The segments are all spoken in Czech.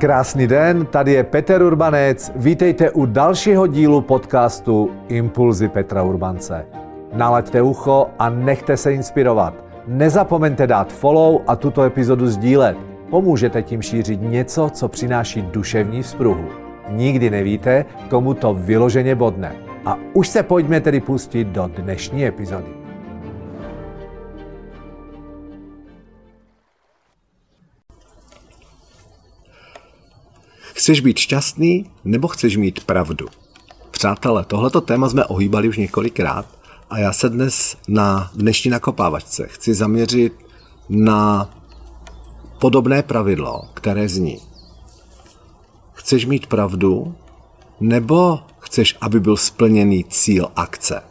Krásný den, tady je Petr Urbanec. Vítejte u dalšího dílu podcastu Impulzy Petra Urbance. Nalaďte ucho a nechte se inspirovat. Nezapomeňte dát follow a tuto epizodu sdílet. Pomůžete tím šířit něco, co přináší duševní vzpruhu. Nikdy nevíte, komu to vyloženě bodne. A už se pojďme tedy pustit do dnešní epizody. Chceš být šťastný nebo chceš mít pravdu? Přátelé, tohleto téma jsme ohýbali už několikrát a já se dnes na dnešní nakopávačce chci zaměřit na podobné pravidlo, které zní. Chceš mít pravdu nebo chceš, aby byl splněný cíl akce?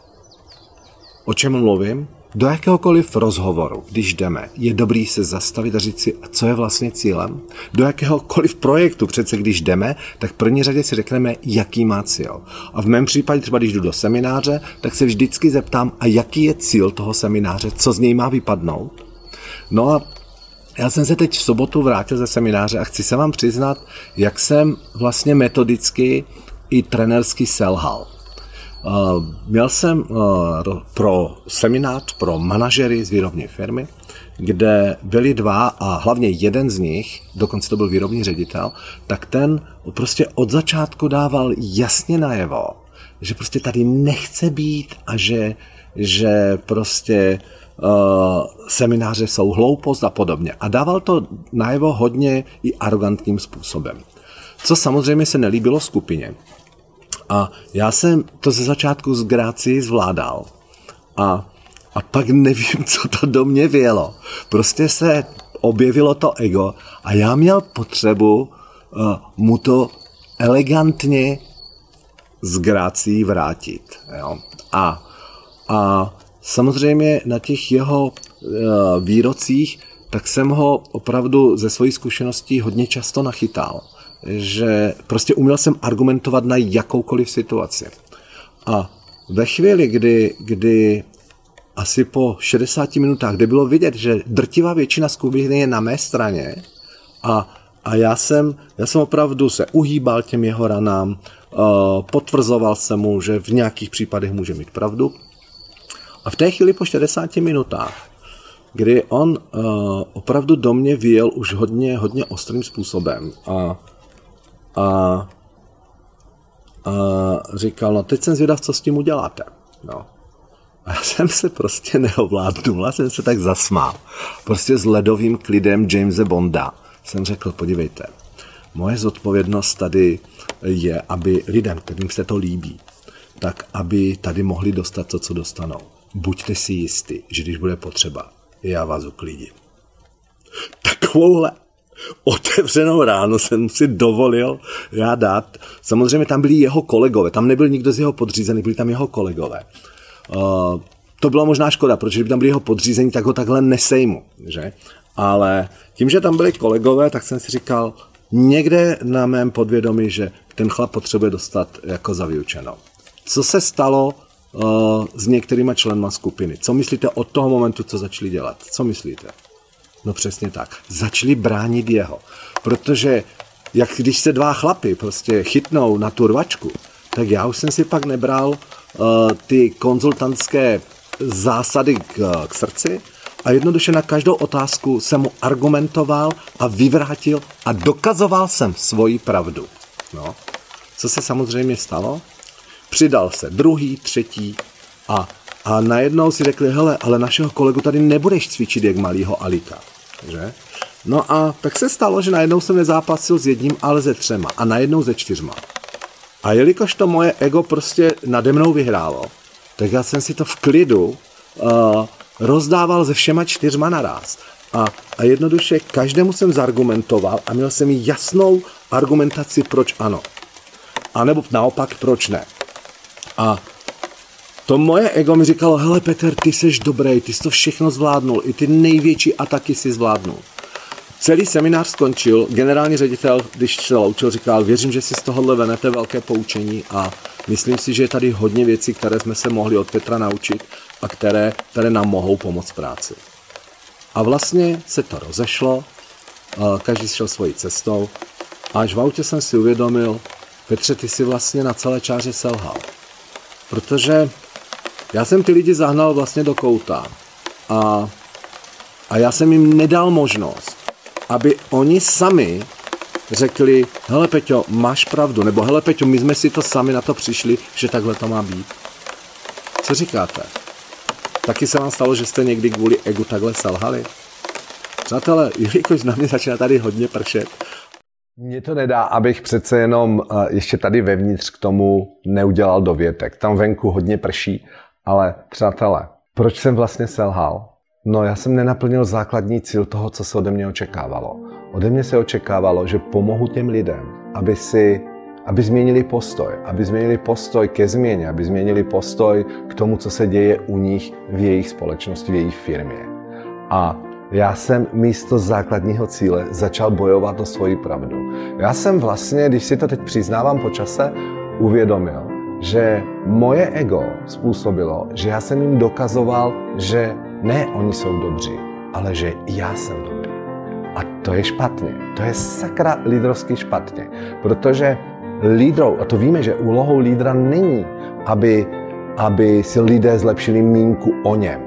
O čem mluvím? Do jakéhokoliv rozhovoru, když jdeme, je dobrý se zastavit a říct si, co je vlastně cílem. Do jakéhokoliv projektu, přece když jdeme, tak v první řadě si řekneme, jaký má cíl. A v mém případě, třeba když jdu do semináře, tak se vždycky zeptám, a jaký je cíl toho semináře, co z něj má vypadnout. No a já jsem se teď v sobotu vrátil ze semináře a chci se vám přiznat, jak jsem vlastně metodicky i trenersky selhal. Uh, měl jsem uh, pro seminář pro manažery z výrobní firmy, kde byli dva a hlavně jeden z nich, dokonce to byl výrobní ředitel, tak ten prostě od začátku dával jasně najevo, že prostě tady nechce být a že, že prostě uh, semináře jsou hloupost a podobně. A dával to najevo hodně i arrogantním způsobem. Co samozřejmě se nelíbilo skupině, a já jsem to ze začátku z Gráci zvládal. A, a pak nevím, co to do mě vělo. Prostě se objevilo to ego a já měl potřebu uh, mu to elegantně z Grácí vrátit. Jo? A, a samozřejmě na těch jeho uh, výrocích, tak jsem ho opravdu ze svojí zkušeností hodně často nachytal že prostě uměl jsem argumentovat na jakoukoliv situaci. A ve chvíli, kdy, kdy asi po 60 minutách, kde bylo vidět, že drtivá většina skupiny je na mé straně a, a já, jsem, já jsem opravdu se uhýbal těm jeho ranám, potvrzoval jsem mu, že v nějakých případech může mít pravdu. A v té chvíli po 60 minutách, kdy on opravdu do mě vyjel už hodně, hodně ostrým způsobem a a, a říkal, no teď jsem zvědav, co s tím uděláte. No. A já jsem se prostě neovládnul, já jsem se tak zasmál. Prostě s ledovým klidem Jamesa Bonda jsem řekl, podívejte, moje zodpovědnost tady je, aby lidem, kterým se to líbí, tak aby tady mohli dostat to, co dostanou. Buďte si jistí, že když bude potřeba, já vás uklidím. Takovouhle otevřenou ráno jsem si dovolil já dát. Samozřejmě tam byli jeho kolegové, tam nebyl nikdo z jeho podřízených, byli tam jeho kolegové. Uh, to byla možná škoda, protože by tam byli jeho podřízení, tak ho takhle nesejmu, že? Ale tím, že tam byli kolegové, tak jsem si říkal, někde na mém podvědomí, že ten chlap potřebuje dostat jako za vyučenou. Co se stalo uh, s některýma členma skupiny? Co myslíte od toho momentu, co začali dělat? Co myslíte? No přesně tak. Začali bránit jeho. Protože jak když se dva chlapy prostě chytnou na tu rvačku, tak já už jsem si pak nebral uh, ty konzultantské zásady k, k srdci a jednoduše na každou otázku jsem mu argumentoval a vyvrátil a dokazoval jsem svoji pravdu. No. Co se samozřejmě stalo? Přidal se druhý, třetí a, a najednou si řekli, hele, ale našeho kolegu tady nebudeš cvičit jak malýho Alika že? No a tak se stalo, že najednou jsem nezápasil s jedním, ale ze třema a najednou ze čtyřma. A jelikož to moje ego prostě nade mnou vyhrálo, tak já jsem si to v klidu uh, rozdával ze všema čtyřma naraz. A, a jednoduše každému jsem zargumentoval a měl jsem jasnou argumentaci, proč ano. A nebo naopak, proč ne. A to moje ego mi říkalo, hele Peter, ty jsi dobrý, ty jsi to všechno zvládnul, i ty největší ataky si zvládnul. Celý seminář skončil, generální ředitel, když se loučil, říkal, věřím, že si z tohohle venete velké poučení a myslím si, že je tady hodně věcí, které jsme se mohli od Petra naučit a které, které nám mohou pomoct práci. A vlastně se to rozešlo, každý šel svojí cestou A až v autě jsem si uvědomil, Petře, ty si vlastně na celé čáře selhal. Protože já jsem ty lidi zahnal vlastně do kouta a, a já jsem jim nedal možnost, aby oni sami řekli, hele Peťo, máš pravdu, nebo hele Peťo, my jsme si to sami na to přišli, že takhle to má být. Co říkáte? Taky se vám stalo, že jste někdy kvůli egu takhle selhali? Přátelé, jelikož na mě začíná tady hodně pršet. Mně to nedá, abych přece jenom eh, ještě tady vevnitř k tomu neudělal dovětek. Tam venku hodně prší, ale přátelé, proč jsem vlastně selhal? No já jsem nenaplnil základní cíl toho, co se ode mě očekávalo. Ode mě se očekávalo, že pomohu těm lidem, aby si aby změnili postoj, aby změnili postoj ke změně, aby změnili postoj k tomu, co se děje u nich v jejich společnosti, v jejich firmě. A já jsem místo základního cíle začal bojovat o svoji pravdu. Já jsem vlastně, když si to teď přiznávám po čase, uvědomil, že moje ego způsobilo, že já jsem jim dokazoval, že ne oni jsou dobří, ale že já jsem dobrý. A to je špatně. To je sakra lídrovsky špatně. Protože lídrou, a to víme, že úlohou lídra není, aby, aby si lidé zlepšili mínku o něm.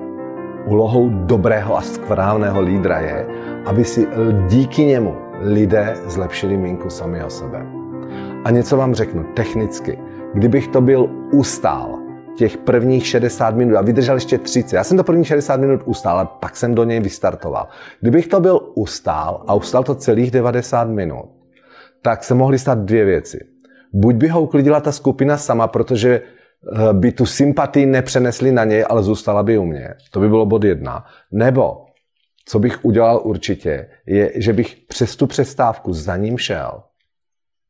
Úlohou dobrého a správného lídra je, aby si díky němu lidé zlepšili mínku sami o sebe. A něco vám řeknu technicky. Kdybych to byl ustál, těch prvních 60 minut a vydržel ještě 30. Já jsem to prvních 60 minut ustál, a pak jsem do něj vystartoval. Kdybych to byl ustál a ustal to celých 90 minut, tak se mohly stát dvě věci. Buď by ho uklidila ta skupina sama, protože eh, by tu sympatii nepřenesli na něj, ale zůstala by u mě. To by bylo bod jedna. Nebo, co bych udělal určitě, je, že bych přes tu přestávku za ním šel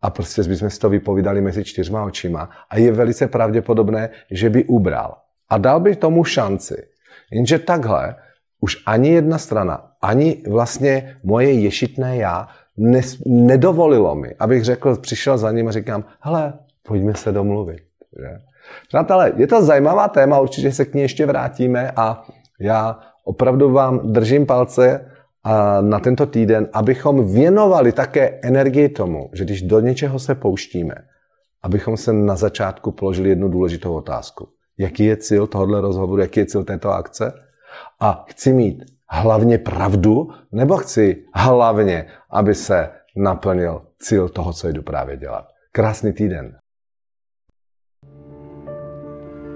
a prostě bychom si to vypovídali mezi čtyřma očima a je velice pravděpodobné, že by ubral. A dal by tomu šanci. Jenže takhle už ani jedna strana, ani vlastně moje ješitné já nes, nedovolilo mi, abych řekl, přišel za ním a říkám, hele, pojďme se domluvit. Že? Přátelé, je to zajímavá téma, určitě se k ní ještě vrátíme a já opravdu vám držím palce na tento týden, abychom věnovali také energii tomu, že když do něčeho se pouštíme, abychom se na začátku položili jednu důležitou otázku. Jaký je cíl tohohle rozhovoru, jaký je cíl této akce? A chci mít hlavně pravdu, nebo chci hlavně, aby se naplnil cíl toho, co jdu právě dělat. Krásný týden.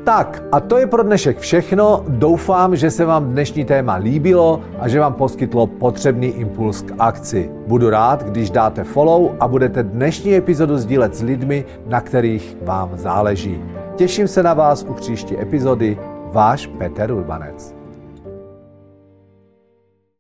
Tak a to je pro dnešek všechno. Doufám, že se vám dnešní téma líbilo a že vám poskytlo potřebný impuls k akci. Budu rád, když dáte follow a budete dnešní epizodu sdílet s lidmi, na kterých vám záleží. Těším se na vás u příští epizody. Váš Petr Urbanec.